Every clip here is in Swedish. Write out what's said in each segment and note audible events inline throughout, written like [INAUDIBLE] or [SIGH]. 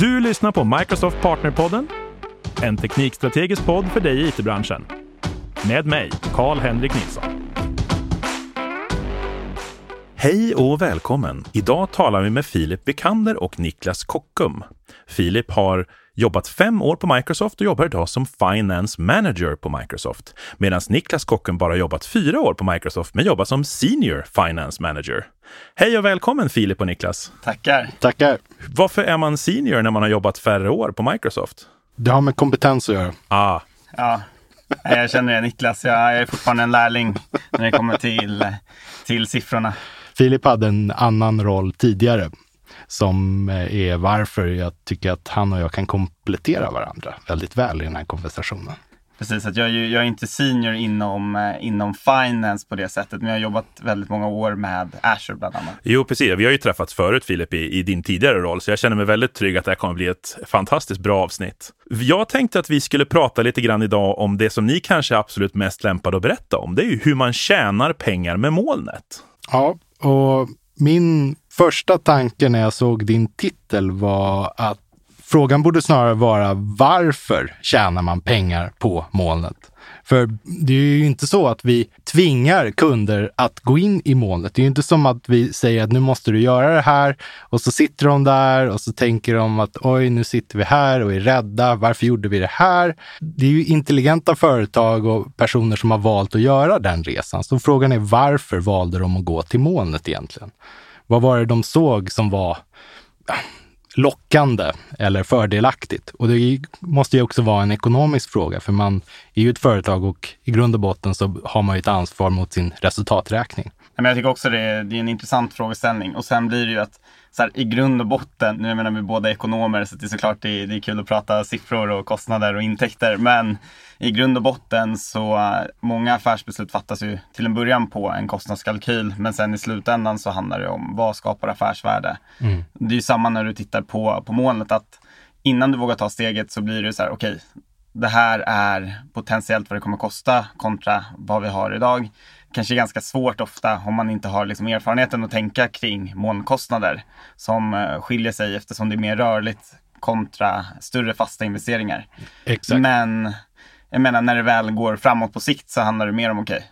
Du lyssnar på Microsoft Partnerpodden, en teknikstrategisk podd för dig i it-branschen. Med mig, Karl-Henrik Nilsson. Hej och välkommen! Idag talar vi med Filip Bekander och Niklas Kockum. Filip har jobbat fem år på Microsoft och jobbar idag som Finance Manager på Microsoft. Medan Niklas Kockum bara jobbat fyra år på Microsoft men jobbar som Senior Finance Manager. Hej och välkommen Filip och Niklas! Tackar! Tackar! Varför är man senior när man har jobbat färre år på Microsoft? Det har med kompetens att göra. Ah, Ja, jag känner det Niklas. Jag är fortfarande en lärling när det kommer till, till siffrorna. Filip hade en annan roll tidigare som eh, är varför jag tycker att han och jag kan komplettera varandra väldigt väl i den här konversationen. Precis, att jag, är ju, jag är inte senior inom, eh, inom finance på det sättet, men jag har jobbat väldigt många år med Azure bland annat. Jo, precis. Vi har ju träffats förut, Filip, i, i din tidigare roll, så jag känner mig väldigt trygg att det här kommer bli ett fantastiskt bra avsnitt. Jag tänkte att vi skulle prata lite grann idag om det som ni kanske är absolut mest lämpade att berätta om. Det är ju hur man tjänar pengar med molnet. Ja, och min första tanken när jag såg din titel var att frågan borde snarare vara varför tjänar man pengar på molnet? För det är ju inte så att vi tvingar kunder att gå in i molnet. Det är ju inte som att vi säger att nu måste du göra det här och så sitter de där och så tänker de att oj, nu sitter vi här och är rädda. Varför gjorde vi det här? Det är ju intelligenta företag och personer som har valt att göra den resan. Så frågan är varför valde de att gå till molnet egentligen? Vad var det de såg som var lockande eller fördelaktigt? Och det måste ju också vara en ekonomisk fråga, för man är ju ett företag och i grund och botten så har man ju ett ansvar mot sin resultaträkning. Men jag tycker också det är, det är en intressant frågeställning. Och sen blir det ju att så här, i grund och botten, nu menar vi båda ekonomer, så det är såklart det är, det är kul att prata siffror och kostnader och intäkter. Men i grund och botten så uh, många affärsbeslut fattas ju till en början på en kostnadskalkyl. Men sen i slutändan så handlar det om vad skapar affärsvärde. Mm. Det är ju samma när du tittar på, på molnet att innan du vågar ta steget så blir det så här, okej, okay, det här är potentiellt vad det kommer kosta kontra vad vi har idag kanske ganska svårt ofta om man inte har liksom erfarenheten att tänka kring molnkostnader som eh, skiljer sig eftersom det är mer rörligt kontra större fasta investeringar. Exakt. Men jag menar när det väl går framåt på sikt så handlar det mer om okej, okay,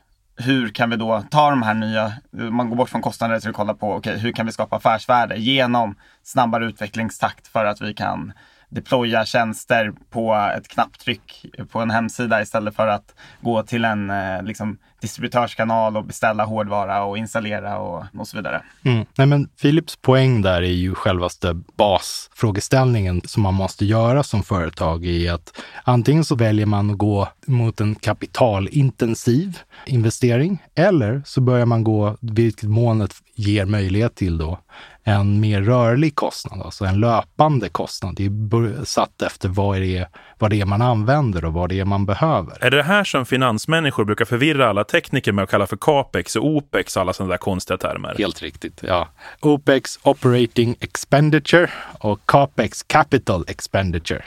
hur kan vi då ta de här nya, man går bort från kostnader till att kolla på okej, okay, hur kan vi skapa affärsvärde genom snabbare utvecklingstakt för att vi kan deploya tjänster på ett knapptryck på en hemsida istället för att gå till en eh, liksom, distributörskanal och beställa hårdvara och installera och, och så vidare. Mm. Nej, men Philips poäng där är ju självaste basfrågeställningen som man måste göra som företag i att antingen så väljer man att gå mot en kapitalintensiv investering eller så börjar man gå, vilket molnet ger möjlighet till då, en mer rörlig kostnad, alltså en löpande kostnad. Det är satt efter vad det, är, vad det är man använder och vad det är man behöver. Är det här som finansmänniskor brukar förvirra alla tekniker med att kalla för capex och opex och alla sådana där konstiga termer? Helt riktigt, ja. Opex, operating expenditure och capex, capital expenditure.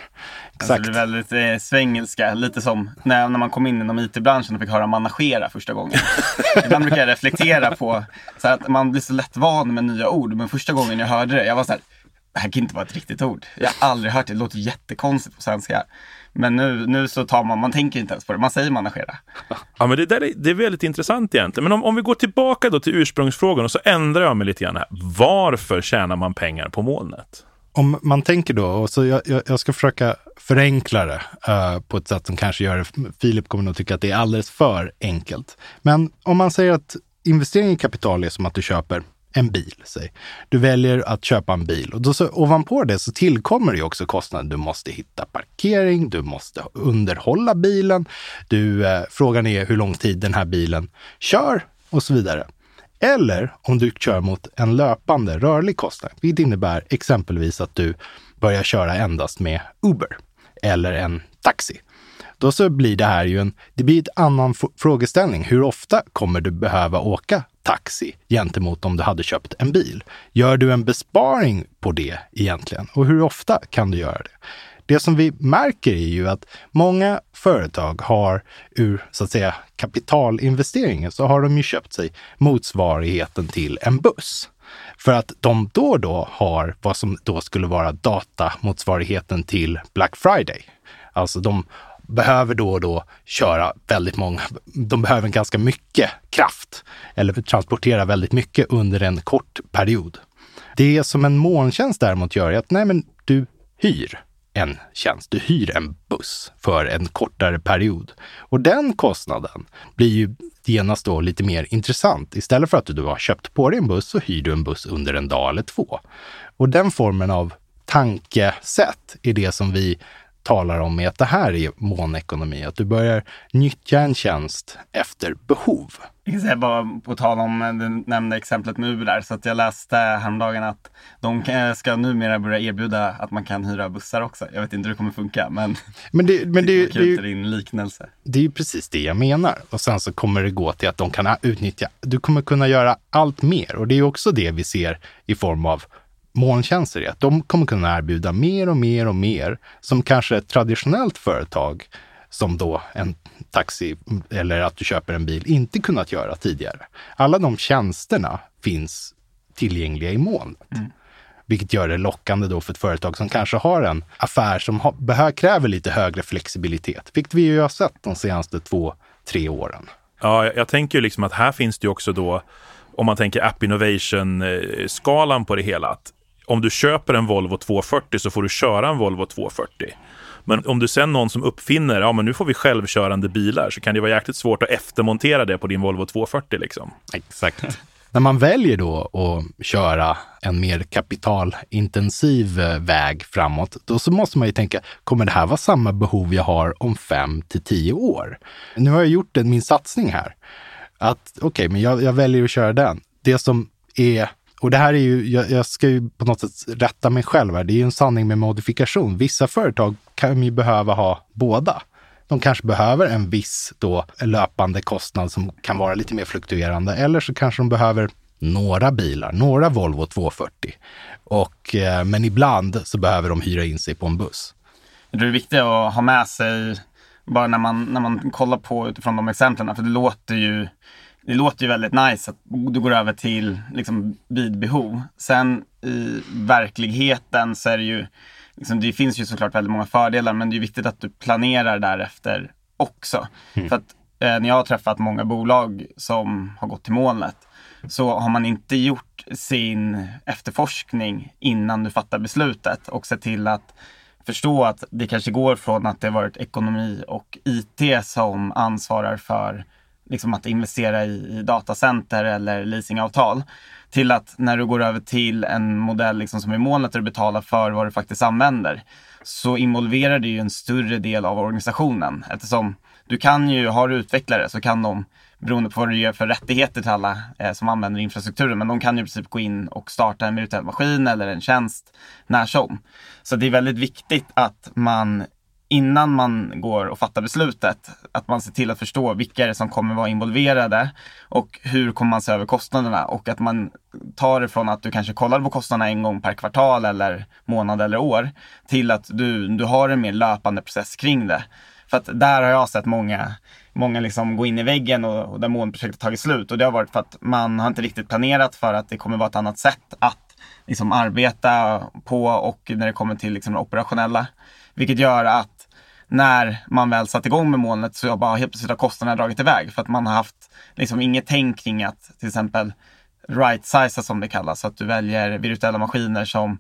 Exakt. Alltså det är väldigt eh, svengelska, lite som när, när man kom in inom it-branschen och fick höra managera första gången. [LAUGHS] Ibland brukar jag reflektera på så att man blir så lätt van med nya ord, men första gången jag hörde det, jag var så här, det här kan inte vara ett riktigt ord. Jag har aldrig hört det, det låter jättekonstigt på svenska. Men nu, nu så tar man, man tänker inte ens på det, man säger managera. Ja, men det där är, det är väldigt intressant egentligen. Men om, om vi går tillbaka då till ursprungsfrågan och så ändrar jag mig lite grann här. Varför tjänar man pengar på molnet? Om man tänker då, och så jag, jag ska försöka förenkla det uh, på ett sätt som kanske gör det, Filip kommer nog tycka att det är alldeles för enkelt. Men om man säger att investering i kapital är som att du köper en bil. Säg. Du väljer att köpa en bil och då så, ovanpå det så tillkommer det också kostnader. Du måste hitta parkering, du måste underhålla bilen. Du, eh, frågan är hur lång tid den här bilen kör och så vidare. Eller om du kör mot en löpande rörlig kostnad, vilket innebär exempelvis att du börjar köra endast med Uber eller en taxi. Då så blir det här ju en, det blir en annan frågeställning. Hur ofta kommer du behöva åka taxi gentemot om du hade köpt en bil? Gör du en besparing på det egentligen? Och hur ofta kan du göra det? Det som vi märker är ju att många företag har ur så att säga kapitalinvesteringen så har de ju köpt sig motsvarigheten till en buss. För att de då och då har vad som då skulle vara datamotsvarigheten till Black Friday. Alltså de behöver då och då köra väldigt många, de behöver ganska mycket kraft eller transportera väldigt mycket under en kort period. Det som en molntjänst däremot gör är att nej, men du hyr en tjänst. Du hyr en buss för en kortare period. Och den kostnaden blir ju genast då lite mer intressant. Istället för att du har köpt på dig en buss så hyr du en buss under en dag eller två. Och den formen av tankesätt är det som vi talar om med att det här är månekonomi, att du börjar nyttja en tjänst efter behov. Jag kan säga bara på tal om, du nämnde exemplet med Uber där, så att jag läste häromdagen att de ska numera börja erbjuda att man kan hyra bussar också. Jag vet inte hur det kommer funka, men, men det, men [LAUGHS] det, det, det, det, din liknelse. det är ju precis det jag menar. Och sen så kommer det gå till att de kan utnyttja, du kommer kunna göra allt mer. Och det är också det vi ser i form av molntjänster är att de kommer kunna erbjuda mer och mer och mer som kanske ett traditionellt företag som då en taxi eller att du köper en bil inte kunnat göra tidigare. Alla de tjänsterna finns tillgängliga i molnet. Mm. Vilket gör det lockande då för ett företag som kanske har en affär som har, behöver, kräver lite högre flexibilitet. Vilket vi ju har sett de senaste två, tre åren. Ja, jag, jag tänker liksom att här finns det ju också då, om man tänker app innovation-skalan på det hela, att om du köper en Volvo 240 så får du köra en Volvo 240. Men om du sen någon som uppfinner, ja men nu får vi självkörande bilar, så kan det vara jäkligt svårt att eftermontera det på din Volvo 240 liksom. Exakt. [LAUGHS] När man väljer då att köra en mer kapitalintensiv eh, väg framåt, då så måste man ju tänka, kommer det här vara samma behov jag har om fem till tio år? Nu har jag gjort min satsning här. Att okej, okay, men jag, jag väljer att köra den. Det som är och det här är ju, jag, jag, ska ju på något sätt rätta mig själv här. Det är ju en sanning med modifikation. Vissa företag kan ju behöva ha båda. De kanske behöver en viss då löpande kostnad som kan vara lite mer fluktuerande. Eller så kanske de behöver några bilar, några Volvo 240. Och, eh, men ibland så behöver de hyra in sig på en buss. Det är viktigt att ha med sig, bara när man, när man kollar på utifrån de exemplen, för det låter ju det låter ju väldigt nice att du går över till liksom, vid behov. Sen i verkligheten så är det ju, liksom, det finns ju såklart väldigt många fördelar men det är viktigt att du planerar därefter också. Mm. För att eh, när jag har träffat många bolag som har gått till molnet så har man inte gjort sin efterforskning innan du fattar beslutet och sett till att förstå att det kanske går från att det varit ekonomi och IT som ansvarar för liksom att investera i, i datacenter eller leasingavtal till att när du går över till en modell liksom som är målet, där du betalar för vad du faktiskt använder så involverar det ju en större del av organisationen eftersom du kan ju, har du utvecklare så kan de beroende på vad du ger för rättigheter till alla eh, som använder infrastrukturen. Men de kan ju i princip gå in och starta en virtuell maskin eller en tjänst när som. Så det är väldigt viktigt att man innan man går och fattar beslutet, att man ser till att förstå vilka är det som kommer vara involverade och hur kommer man se över kostnaderna och att man tar det från att du kanske kollar på kostnaderna en gång per kvartal eller månad eller år till att du, du har en mer löpande process kring det. För att där har jag sett många, många liksom gå in i väggen och, och där månprojektet tagit slut och det har varit för att man har inte riktigt planerat för att det kommer vara ett annat sätt att liksom arbeta på och när det kommer till liksom det operationella. Vilket gör att när man väl satt igång med molnet så bara helt plötsligt har kostnaderna dragit iväg. För att man har haft liksom inget tänk kring att till exempel right-siza som det kallas, så att du väljer virtuella maskiner som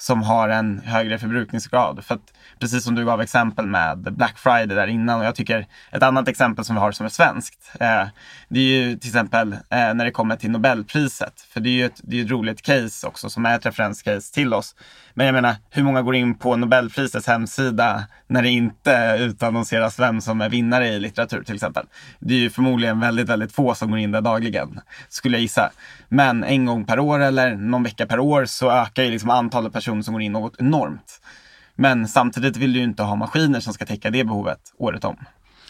som har en högre förbrukningsgrad. För att, precis som du gav exempel med Black Friday där innan och jag tycker ett annat exempel som vi har som är svenskt. Eh, det är ju till exempel eh, när det kommer till Nobelpriset. För det är ju ett, det är ett roligt case också som är ett referenscase till oss. Men jag menar, hur många går in på Nobelprisets hemsida när det inte utannonseras vem som är vinnare i litteratur till exempel? Det är ju förmodligen väldigt, väldigt få som går in där dagligen, skulle jag gissa. Men en gång per år eller någon vecka per år så ökar ju liksom antalet personer som går in något enormt. Men samtidigt vill du ju inte ha maskiner som ska täcka det behovet året om.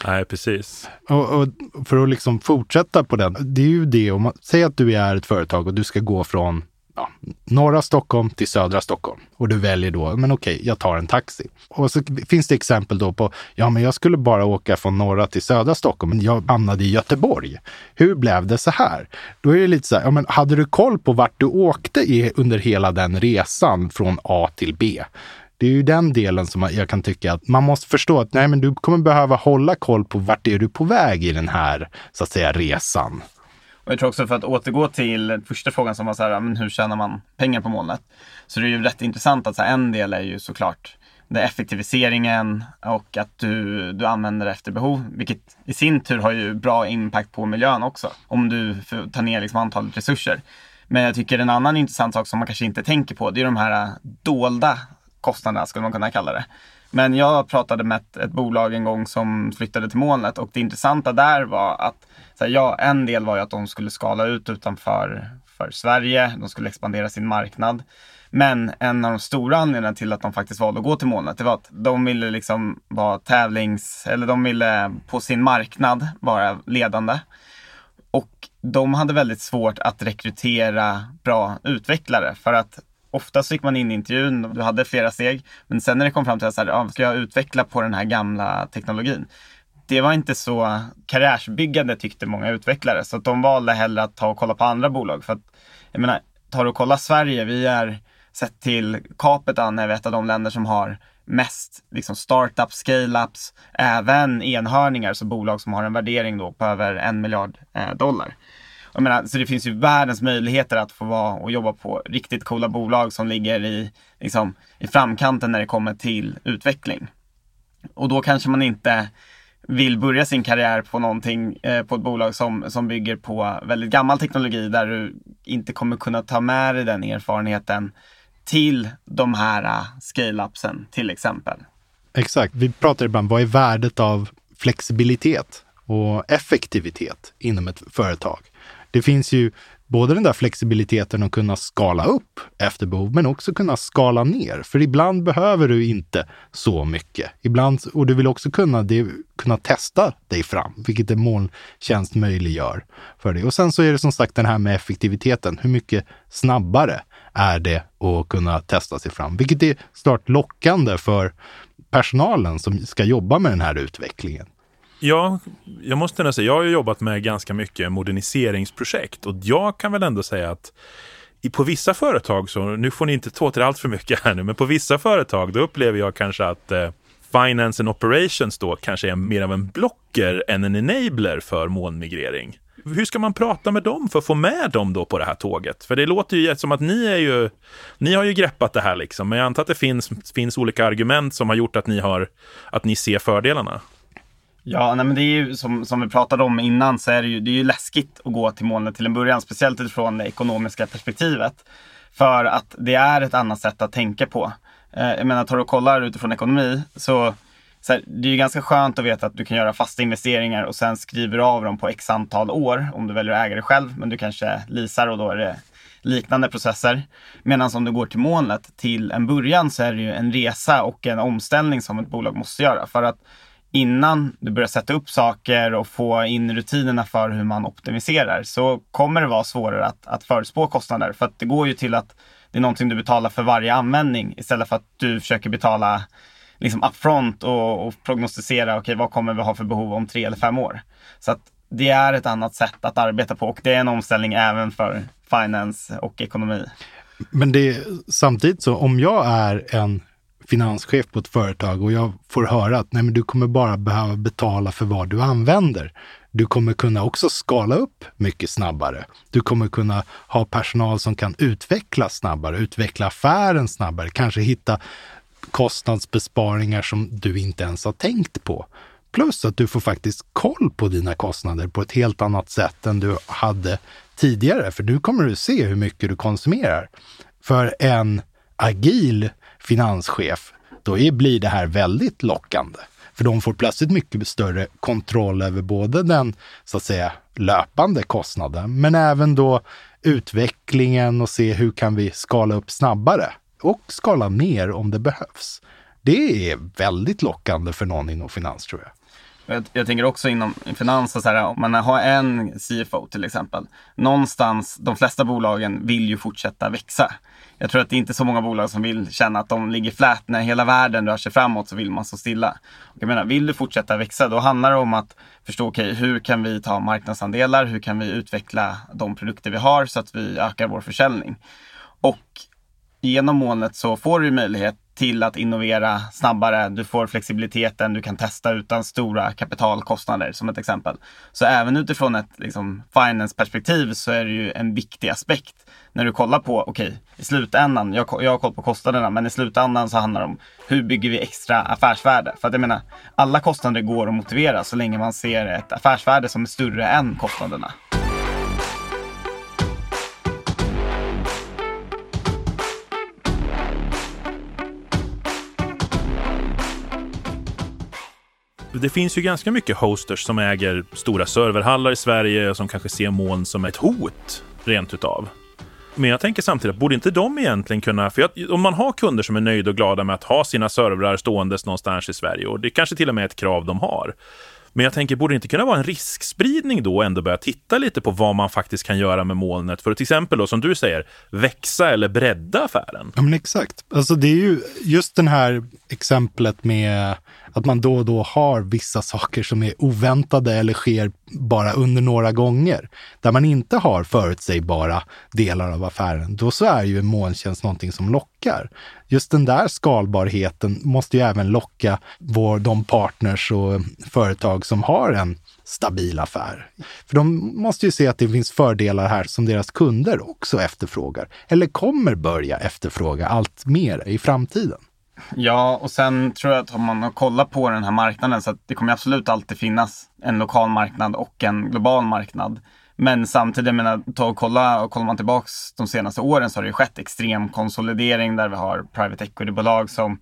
Nej, precis. Och, och, för att liksom fortsätta på den, det är ju det om man säger att du är ett företag och du ska gå från ja, norra Stockholm till södra Stockholm. Och du väljer då, men okej, jag tar en taxi. Och så finns det exempel då på, ja men jag skulle bara åka från norra till södra Stockholm, men jag hamnade i Göteborg. Hur blev det så här? Då är det lite så här, ja men hade du koll på vart du åkte i, under hela den resan från A till B? Det är ju den delen som jag kan tycka att man måste förstå att nej, men du kommer behöva hålla koll på vart är du på väg i den här, så att säga, resan. Och jag tror också för att återgå till första frågan som var så här, men hur tjänar man pengar på molnet? Så det är ju rätt intressant att så här, en del är ju såklart det effektiviseringen och att du, du använder det efter behov, vilket i sin tur har ju bra impact på miljön också. Om du tar ner liksom antalet resurser. Men jag tycker en annan intressant sak som man kanske inte tänker på, det är de här äh, dolda kostnaderna skulle man kunna kalla det. Men jag pratade med ett, ett, bolag en gång som flyttade till molnet och det intressanta där var att så här, ja, en del var ju att de skulle skala ut utanför för Sverige, de skulle expandera sin marknad. Men en av de stora anledningarna till att de faktiskt valde att gå till molnet, det var att de ville liksom vara tävlings, eller de ville på sin marknad vara ledande. Och de hade väldigt svårt att rekrytera bra utvecklare för att oftast fick man in intervjun och du hade flera steg. Men sen när det kom fram till att ja, ah, ska jag utveckla på den här gamla teknologin? Det var inte så karriärsbyggande tyckte många utvecklare. Så att de valde hellre att ta och kolla på andra bolag. För att, jag menar, tar du och kollar Sverige, vi är sett till capita är vi ett av de länder som har mest liksom startups, scale-ups, även enhörningar, så bolag som har en värdering då på över en miljard eh, dollar. Jag menar, så det finns ju världens möjligheter att få vara och jobba på riktigt coola bolag som ligger i, liksom, i framkanten när det kommer till utveckling. Och då kanske man inte vill börja sin karriär på någonting, eh, på ett bolag som, som bygger på väldigt gammal teknologi där du inte kommer kunna ta med dig den erfarenheten till de här uh, scale-upsen till exempel. Exakt. Vi pratar ibland, vad är värdet av flexibilitet och effektivitet inom ett företag? Det finns ju både den där flexibiliteten att kunna skala upp efter behov, men också kunna skala ner. För ibland behöver du inte så mycket. Ibland, och du vill också kunna, det, kunna testa dig fram, vilket en molntjänst möjliggör för dig. Och sen så är det som sagt den här med effektiviteten. Hur mycket snabbare är det att kunna testa sig fram? Vilket är snart lockande för personalen som ska jobba med den här utvecklingen. Ja, jag måste nog säga, jag har ju jobbat med ganska mycket moderniseringsprojekt och jag kan väl ändå säga att på vissa företag, så nu får ni inte ta till allt för mycket här nu, men på vissa företag då upplever jag kanske att eh, Finance and Operations då kanske är mer av en blocker än en enabler för molnmigrering. Hur ska man prata med dem för att få med dem då på det här tåget? För det låter ju som att ni är ju, ni har ju greppat det här liksom, men jag antar att det finns, finns olika argument som har gjort att ni har, att ni ser fördelarna. Ja, nej, men det är ju som, som vi pratade om innan så är det ju, det är ju läskigt att gå till molnet till en början, speciellt utifrån det ekonomiska perspektivet. För att det är ett annat sätt att tänka på. Eh, jag menar, tar du och kollar utifrån ekonomi så, så här, det är ju ganska skönt att veta att du kan göra fasta investeringar och sen skriver du av dem på x antal år om du väljer att äga det själv. Men du kanske leasar och då är det liknande processer. Medan om du går till molnet till en början så är det ju en resa och en omställning som ett bolag måste göra. För att innan du börjar sätta upp saker och få in rutinerna för hur man optimiserar så kommer det vara svårare att, att förutspå kostnader. För att det går ju till att det är någonting du betalar för varje användning istället för att du försöker betala liksom upfront och, och prognostisera, okej okay, vad kommer vi ha för behov om tre eller fem år? Så att det är ett annat sätt att arbeta på och det är en omställning även för finance och ekonomi. Men det är samtidigt så om jag är en finanschef på ett företag och jag får höra att nej, men du kommer bara behöva betala för vad du använder. Du kommer kunna också skala upp mycket snabbare. Du kommer kunna ha personal som kan utveckla snabbare, utveckla affären snabbare, kanske hitta kostnadsbesparingar som du inte ens har tänkt på. Plus att du får faktiskt koll på dina kostnader på ett helt annat sätt än du hade tidigare. För nu kommer du se hur mycket du konsumerar. För en agil finanschef, då blir det här väldigt lockande. För de får plötsligt mycket större kontroll över både den så att säga löpande kostnaden, men även då utvecklingen och se hur kan vi skala upp snabbare och skala ner om det behövs. Det är väldigt lockande för någon inom finans tror jag. Jag, jag tänker också inom finans, så här, om man har en CFO till exempel. Någonstans, de flesta bolagen vill ju fortsätta växa. Jag tror att det är inte så många bolag som vill känna att de ligger flat. när hela världen rör sig framåt så vill man stå stilla. Jag menar, vill du fortsätta växa då handlar det om att förstå, okej, okay, hur kan vi ta marknadsandelar? Hur kan vi utveckla de produkter vi har så att vi ökar vår försäljning? Och genom molnet så får du möjlighet till att innovera snabbare. Du får flexibiliteten, du kan testa utan stora kapitalkostnader som ett exempel. Så även utifrån ett liksom, finance-perspektiv så är det ju en viktig aspekt när du kollar på, okej, okay, i slutändan, jag, jag har koll på kostnaderna, men i slutändan så handlar det om hur bygger vi extra affärsvärde? För att jag menar, alla kostnader går att motivera så länge man ser ett affärsvärde som är större än kostnaderna. Det finns ju ganska mycket hosters som äger stora serverhallar i Sverige och som kanske ser moln som ett hot rent utav. Men jag tänker samtidigt, borde inte de egentligen kunna... För jag, om man har kunder som är nöjda och glada med att ha sina servrar ståendes någonstans i Sverige, och det kanske till och med är ett krav de har, men jag tänker, borde det inte kunna vara en riskspridning då och ändå börja titta lite på vad man faktiskt kan göra med molnet för att till exempel då, som du säger, växa eller bredda affären? Ja, men exakt. Alltså det är ju just det här exemplet med att man då och då har vissa saker som är oväntade eller sker bara under några gånger, där man inte har förutsägbara delar av affären, då så är ju en molntjänst någonting som lockar. Just den där skalbarheten måste ju även locka vår, de partners och företag som har en stabil affär. För de måste ju se att det finns fördelar här som deras kunder också efterfrågar, eller kommer börja efterfråga allt mer i framtiden. Ja, och sen tror jag att om man har kollat på den här marknaden så att det kommer absolut alltid finnas en lokal marknad och en global marknad. Men samtidigt, jag menar, ta och kolla, och kollar man tillbaks de senaste åren så har det ju skett extrem konsolidering där vi har private equity-bolag som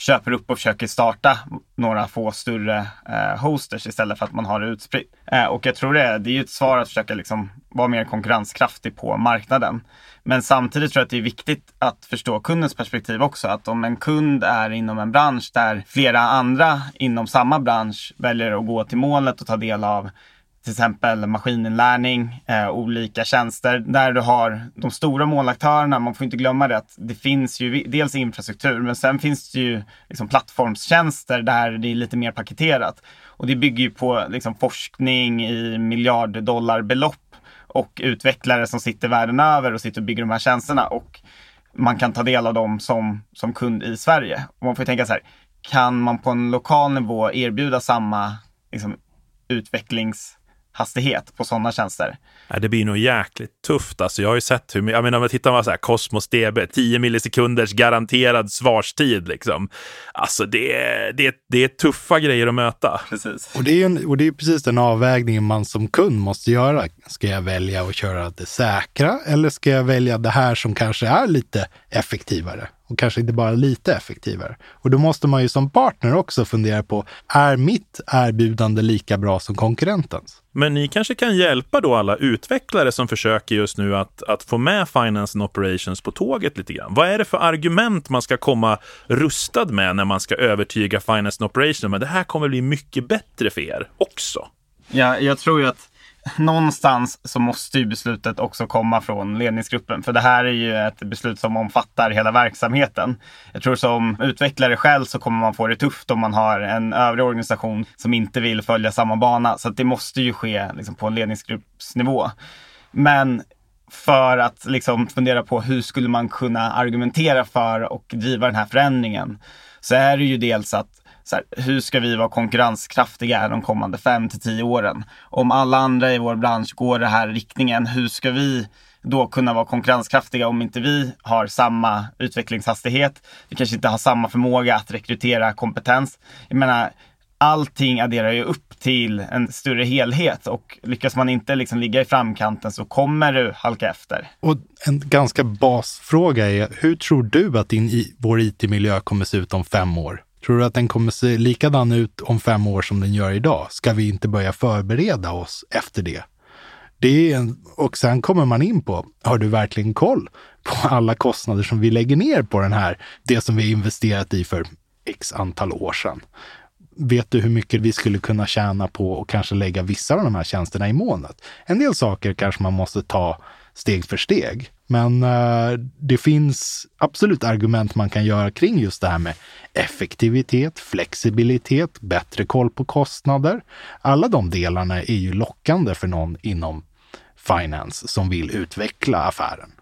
köper upp och försöker starta några få större eh, hosters istället för att man har det utspritt. Eh, och jag tror det, det är ju ett svar att försöka liksom vara mer konkurrenskraftig på marknaden. Men samtidigt tror jag att det är viktigt att förstå kundens perspektiv också. Att om en kund är inom en bransch där flera andra inom samma bransch väljer att gå till målet och ta del av till exempel maskininlärning, eh, olika tjänster där du har de stora målaktörerna. Man får inte glömma det att det finns ju dels infrastruktur men sen finns det ju liksom plattformstjänster där det är lite mer paketerat. Och det bygger ju på liksom forskning i miljarddollarbelopp och utvecklare som sitter världen över och sitter och bygger de här tjänsterna. Och man kan ta del av dem som, som kund i Sverige. Och man får tänka så här, kan man på en lokal nivå erbjuda samma liksom, utvecklings hastighet på sådana tjänster. det blir nog jäkligt tufft. Alltså, jag har ju sett hur, jag menar om jag tittar på så här, Cosmos DB, 10 millisekunders garanterad svarstid liksom. Alltså det är, det, är, det är tuffa grejer att möta. Precis. Och det, är en, och det är precis den avvägningen man som kund måste göra. Ska jag välja att köra det säkra eller ska jag välja det här som kanske är lite effektivare? Och kanske inte bara lite effektivare. Och då måste man ju som partner också fundera på, är mitt erbjudande lika bra som konkurrentens? Men ni kanske kan hjälpa då alla utvecklare som försöker just nu att, att få med Finance and Operations på tåget lite grann. Vad är det för argument man ska komma rustad med när man ska övertyga Finance and Operations Men det här kommer bli mycket bättre för er också? Ja, jag tror ju att någonstans så måste ju beslutet också komma från ledningsgruppen. För det här är ju ett beslut som omfattar hela verksamheten. Jag tror som utvecklare själv så kommer man få det tufft om man har en övrig organisation som inte vill följa samma bana. Så det måste ju ske liksom, på en ledningsgruppsnivå. Men för att liksom fundera på hur skulle man kunna argumentera för och driva den här förändringen så är det ju dels att så här, hur ska vi vara konkurrenskraftiga de kommande fem till tio åren? Om alla andra i vår bransch går den här riktningen, hur ska vi då kunna vara konkurrenskraftiga om inte vi har samma utvecklingshastighet? Vi kanske inte har samma förmåga att rekrytera kompetens. Jag menar, allting adderar ju upp till en större helhet och lyckas man inte liksom ligga i framkanten så kommer du halka efter. Och en ganska basfråga är, hur tror du att din, vår IT-miljö kommer se ut om fem år? Tror du att den kommer se likadan ut om fem år som den gör idag? Ska vi inte börja förbereda oss efter det? det är en, och sen kommer man in på, har du verkligen koll på alla kostnader som vi lägger ner på den här, det som vi investerat i för x antal år sedan? vet du hur mycket vi skulle kunna tjäna på och kanske lägga vissa av de här tjänsterna i molnet? En del saker kanske man måste ta steg för steg. Men eh, det finns absolut argument man kan göra kring just det här med effektivitet, flexibilitet, bättre koll på kostnader. Alla de delarna är ju lockande för någon inom finance som vill utveckla affären.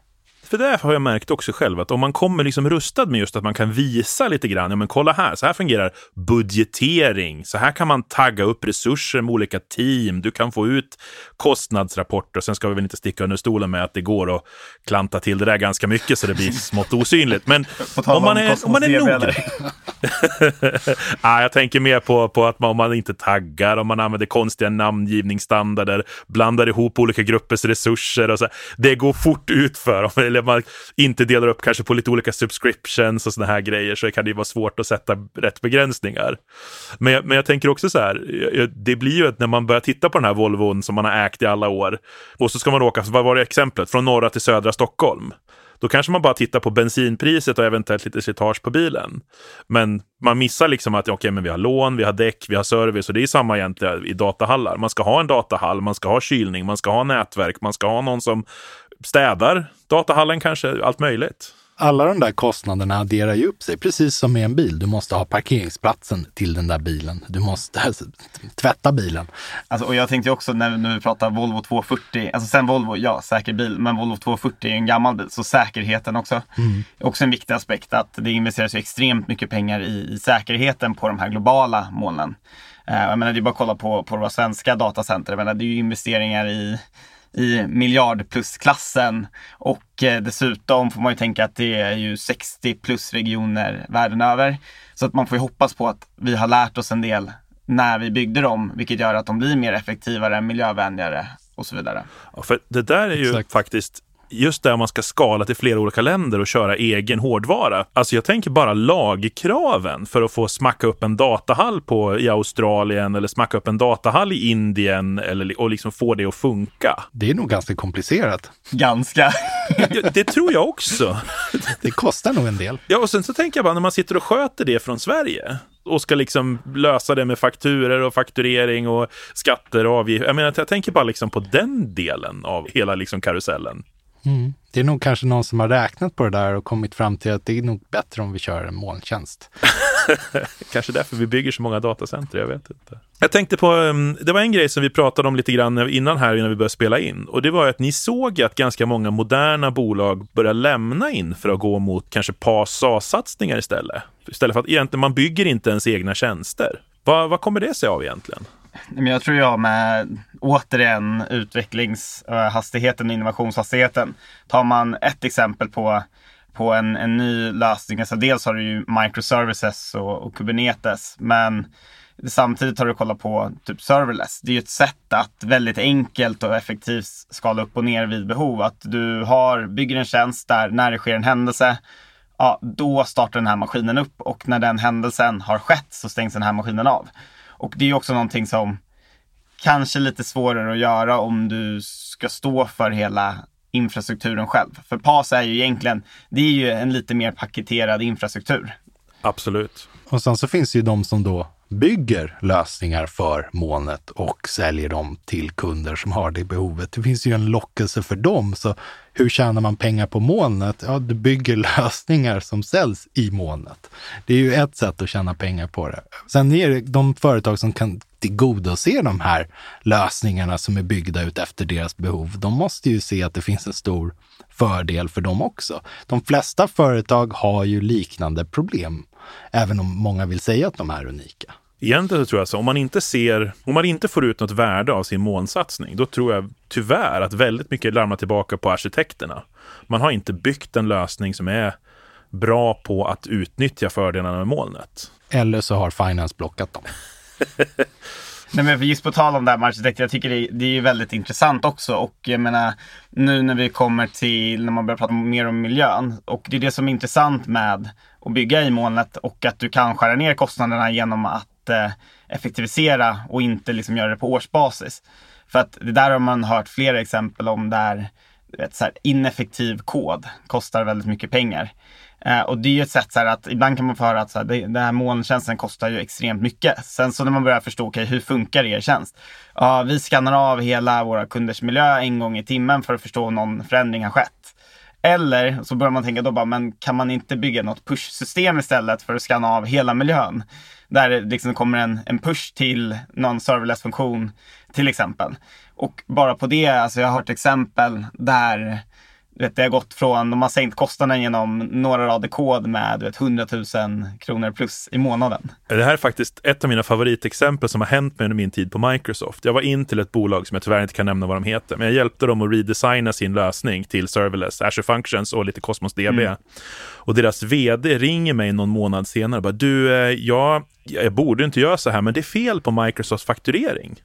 För det har jag märkt också själv att om man kommer liksom rustad med just att man kan visa lite grann, ja men kolla här, så här fungerar budgetering, så här kan man tagga upp resurser med olika team, du kan få ut kostnadsrapporter, sen ska vi väl inte sticka under stolen med att det går att klanta till det där ganska mycket så det blir smått osynligt. Men [LAUGHS] om man, är, om man är noggrann. [LAUGHS] ah, jag tänker mer på, på att man, om man inte taggar, om man använder konstiga namngivningsstandarder, blandar ihop olika gruppers resurser och så. Det går fort ut för eller man inte delar upp kanske på lite olika subscriptions och sådana här grejer så kan det ju vara svårt att sätta rätt begränsningar. Men jag, men jag tänker också så här, det blir ju att när man börjar titta på den här Volvon som man har ägt i alla år och så ska man åka, vad var det exemplet, från norra till södra Stockholm. Då kanske man bara tittar på bensinpriset och eventuellt lite slitage på bilen. Men man missar liksom att okay, men vi har lån, vi har däck, vi har service och det är samma egentligen i datahallar. Man ska ha en datahall, man ska ha kylning, man ska ha nätverk, man ska ha någon som städar datahallen kanske, allt möjligt. Alla de där kostnaderna adderar ju upp sig, precis som med en bil. Du måste ha parkeringsplatsen till den där bilen. Du måste alltså, tvätta bilen. Alltså, och jag tänkte också när, när vi pratar Volvo 240, alltså sen Volvo, ja säker bil, men Volvo 240 är en gammal bil, så säkerheten också. Mm. Också en viktig aspekt att det investeras ju extremt mycket pengar i, i säkerheten på de här globala molnen. Uh, jag menar, det är bara att kolla på, på våra svenska datacenter. Jag menar, det är ju investeringar i i miljard plus-klassen. Och eh, dessutom får man ju tänka att det är ju 60 plus regioner världen över. Så att man får ju hoppas på att vi har lärt oss en del när vi byggde dem, vilket gör att de blir mer effektivare, miljövänligare och så vidare. Ja, för det där är ju Exakt. faktiskt just där man ska skala till flera olika länder och köra egen hårdvara. Alltså jag tänker bara lagkraven för att få smacka upp en datahall på, i Australien eller smacka upp en datahall i Indien eller, och liksom få det att funka. Det är nog ganska komplicerat. Ganska. ja, det tror jag också. [LAUGHS] det kostar nog en del. Ja, och sen så tänker jag bara när man sitter och sköter det från Sverige och ska liksom lösa det med fakturer och fakturering och skatter och avgifter. Jag menar, jag tänker bara liksom på den delen av hela liksom karusellen. Mm. Det är nog kanske någon som har räknat på det där och kommit fram till att det är nog bättre om vi kör en molntjänst. [LAUGHS] kanske därför vi bygger så många datacenter, jag vet inte. Jag tänkte på, um, det var en grej som vi pratade om lite grann innan här, innan vi började spela in. Och det var att ni såg att ganska många moderna bolag börjar lämna in för att gå mot kanske PAS-satsningar istället. Istället för att egentligen, man bygger inte ens egna tjänster. Vad, vad kommer det sig av egentligen? Men jag tror jag med återigen utvecklingshastigheten och innovationshastigheten. Tar man ett exempel på, på en, en ny lösning, alltså dels har du ju microservices och, och Kubernetes, men samtidigt har du kollat på typ serverless. Det är ju ett sätt att väldigt enkelt och effektivt skala upp och ner vid behov. Att du har, bygger en tjänst där när det sker en händelse, ja, då startar den här maskinen upp och när den händelsen har skett så stängs den här maskinen av. Och det är också någonting som kanske lite svårare att göra om du ska stå för hela infrastrukturen själv. För PAS är ju egentligen, det är ju en lite mer paketerad infrastruktur. Absolut. Och sen så finns det ju de som då bygger lösningar för molnet och säljer dem till kunder som har det behovet. Det finns ju en lockelse för dem. Så hur tjänar man pengar på molnet? Ja, du bygger [LAUGHS] lösningar som säljs i molnet. Det är ju ett sätt att tjäna pengar på det. Sen är det de företag som kan tillgodose de här lösningarna som är byggda ut efter deras behov. De måste ju se att det finns en stor fördel för dem också. De flesta företag har ju liknande problem, även om många vill säga att de är unika. Egentligen tror jag så, om man inte ser, om man inte får ut något värde av sin molnsatsning, då tror jag tyvärr att väldigt mycket larmar tillbaka på arkitekterna. Man har inte byggt en lösning som är bra på att utnyttja fördelarna med molnet. Eller så har Finance blockat dem. [LAUGHS] Nej men just på tal om det här med arkitekter, jag tycker det, det är väldigt intressant också och jag menar nu när vi kommer till, när man börjar prata mer om miljön och det är det som är intressant med att bygga i molnet och att du kan skära ner kostnaderna genom att eh, effektivisera och inte liksom göra det på årsbasis. För att det där har man hört flera exempel om där vet, så här, ineffektiv kod kostar väldigt mycket pengar. Eh, och det är ju ett sätt så här att ibland kan man få höra att så här, det, den här molntjänsten kostar ju extremt mycket. Sen så när man börjar förstå, okej okay, hur funkar er tjänst? Ja, vi skannar av hela våra kunders miljö en gång i timmen för att förstå om någon förändring har skett. Eller så börjar man tänka då bara, men kan man inte bygga något push-system istället för att skanna av hela miljön? Där det liksom kommer en, en push till någon serverless-funktion till exempel. Och bara på det, alltså jag har hört exempel där vet, det har gått från, de har sänkt kostnaden genom några rader kod med vet, 100 000 kronor plus i månaden. Det här är faktiskt ett av mina favoritexempel som har hänt mig under min tid på Microsoft. Jag var in till ett bolag som jag tyvärr inte kan nämna vad de heter, men jag hjälpte dem att redesigna sin lösning till serverless, Azure Functions och lite Cosmos DB. Mm. Och deras vd ringer mig någon månad senare och bara, du, eh, ja, jag borde inte göra så här, men det är fel på Microsofts fakturering.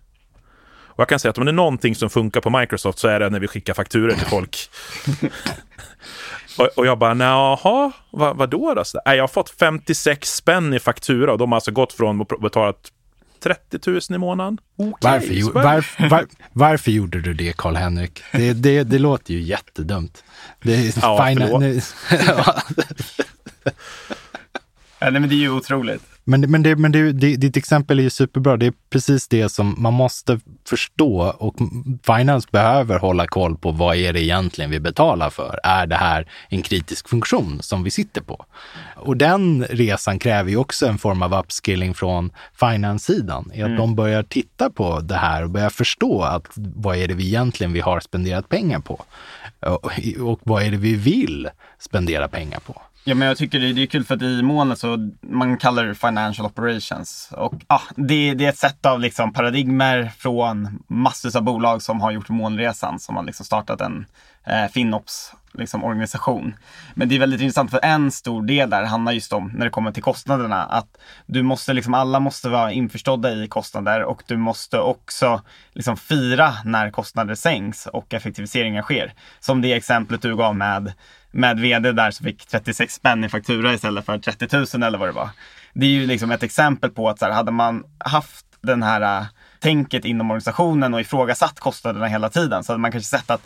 Och jag kan säga att om det är någonting som funkar på Microsoft så är det när vi skickar fakturer till folk. [LAUGHS] och, och, jag bara, jaha, vad, vadå då? Nej, jag har fått 56 spänn i faktura och de har alltså gått från att betala 30 000 i månaden. Okay, varför, var, var, varför gjorde du det, Karl-Henrik? Det, det, det låter ju jättedumt. Det är ja, fina, nu, [LAUGHS] ja, nej, men det är ju otroligt. Men, men, det, men det, det, ditt exempel är ju superbra. Det är precis det som man måste förstå och Finance behöver hålla koll på vad är det egentligen vi betalar för? Är det här en kritisk funktion som vi sitter på? Och den resan kräver ju också en form av upskilling från Finance-sidan. Att mm. de börjar titta på det här och börjar förstå att vad är det vi egentligen vi har spenderat pengar på? Och, och vad är det vi vill spendera pengar på? Ja, men jag tycker det, det är kul för att i molnet så man kallar det financial operations. Och ah, det, det är ett sätt av liksom paradigmer från massvis av bolag som har gjort molnresan som har liksom startat en eh, Finops liksom, organisation. Men det är väldigt intressant för en stor del där handlar just om, när det kommer till kostnaderna, att du måste liksom, alla måste vara införstådda i kostnader och du måste också liksom fira när kostnader sänks och effektiviseringar sker. Som det exemplet du gav med med vd där som fick 36 spänn i faktura istället för 30 000 eller vad det var. Det är ju liksom ett exempel på att så här, hade man haft den här äh, tänket inom organisationen och ifrågasatt kostnaderna hela tiden så hade man kanske sett att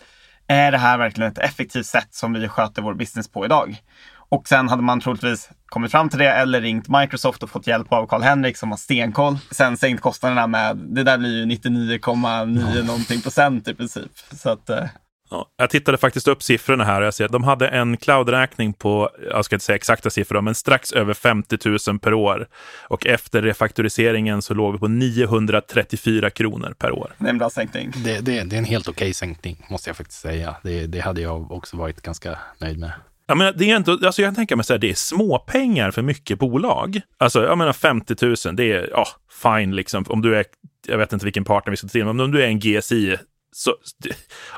är det här verkligen ett effektivt sätt som vi sköter vår business på idag? Och sen hade man troligtvis kommit fram till det eller ringt Microsoft och fått hjälp av Karl-Henrik som har stenkoll. Sen sänkt kostnaderna med, det där blir ju 99,9 någonting procent i princip. Så att, eh, Ja, jag tittade faktiskt upp siffrorna här och jag ser att de hade en cloudräkning på, jag ska inte säga exakta siffror, men strax över 50 000 per år. Och efter refaktoriseringen så låg vi på 934 kronor per år. Det är en bra sänkning. Det, det, det är en helt okej okay sänkning, måste jag faktiskt säga. Det, det hade jag också varit ganska nöjd med. Jag, menar, det är inte, alltså jag kan tänka mig att det är småpengar för mycket bolag. Alltså, jag menar 50 000, det är ja, fine liksom. Om du är, jag vet inte vilken partner vi ska till, men om du är en GSI, så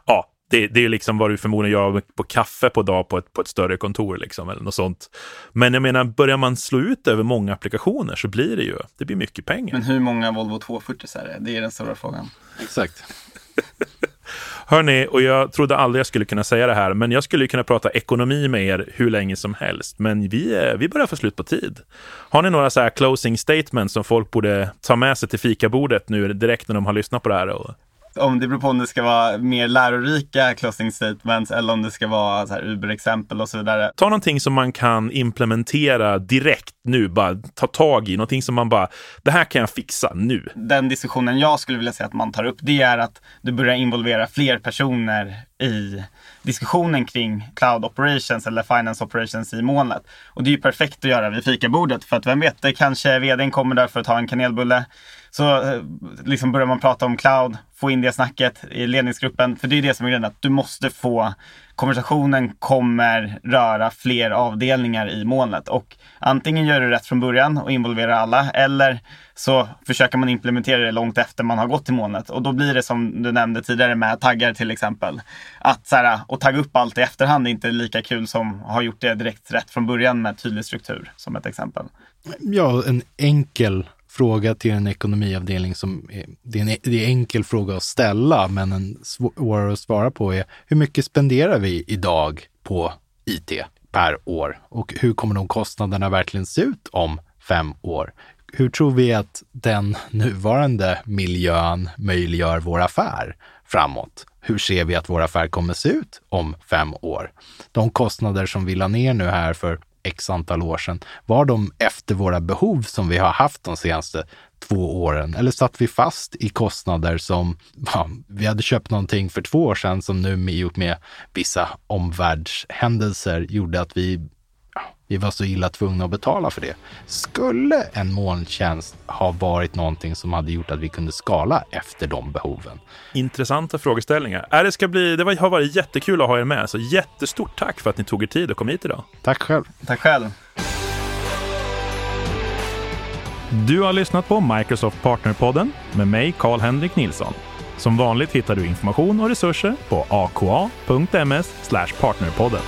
ja, det, det är liksom vad du förmodligen gör på kaffe på dag på ett, på ett större kontor liksom, eller något sånt. Men jag menar, börjar man slå ut över många applikationer så blir det ju, det blir mycket pengar. Men hur många Volvo 240 är det? Det är den stora frågan. Exakt. [LAUGHS] Hörni, och jag trodde aldrig jag skulle kunna säga det här, men jag skulle kunna prata ekonomi med er hur länge som helst. Men vi, vi börjar få slut på tid. Har ni några så här closing statements som folk borde ta med sig till fikabordet nu direkt när de har lyssnat på det här och om det beror på om det ska vara mer lärorika closing statements eller om det ska vara så här Uber-exempel och så vidare. Ta någonting som man kan implementera direkt nu, bara ta tag i, någonting som man bara, det här kan jag fixa nu. Den diskussionen jag skulle vilja säga att man tar upp, det är att du börjar involvera fler personer i diskussionen kring cloud operations eller finance operations i molnet. Och det är ju perfekt att göra vid fikabordet för att vem vet, det kanske vdn kommer där för att ta en kanelbulle. Så eh, liksom börjar man prata om cloud, få in det snacket i ledningsgruppen. För det är det som är grejen, att du måste få konversationen kommer röra fler avdelningar i molnet. Och antingen gör du rätt från början och involverar alla eller så försöker man implementera det långt efter man har gått till molnet. Och då blir det som du nämnde tidigare med taggar till exempel. Att så här, och tagga upp allt i efterhand är inte lika kul som att ha gjort det direkt rätt från början med tydlig struktur som ett exempel. Ja, en enkel fråga till en ekonomiavdelning som är, det är en det är enkel fråga att ställa, men en svårare att svara på är hur mycket spenderar vi idag på IT per år? Och hur kommer de kostnaderna verkligen se ut om fem år? Hur tror vi att den nuvarande miljön möjliggör vår affär framåt? Hur ser vi att vår affär kommer se ut om fem år? De kostnader som vi la ner nu här för x antal år sedan? Var de efter våra behov som vi har haft de senaste två åren? Eller satt vi fast i kostnader som [LAUGHS] ja, vi hade köpt någonting för två år sedan som nu i och med vissa omvärldshändelser gjorde att vi vi var så illa tvungna att betala för det. Skulle en molntjänst ha varit någonting som hade gjort att vi kunde skala efter de behoven? Intressanta frågeställningar. Äh, det, ska bli, det har varit jättekul att ha er med, så jättestort tack för att ni tog er tid och kom hit idag. Tack själv. Tack själv. Du har lyssnat på Microsoft Partnerpodden med mig, Karl-Henrik Nilsson. Som vanligt hittar du information och resurser på aka.ms partnerpodden.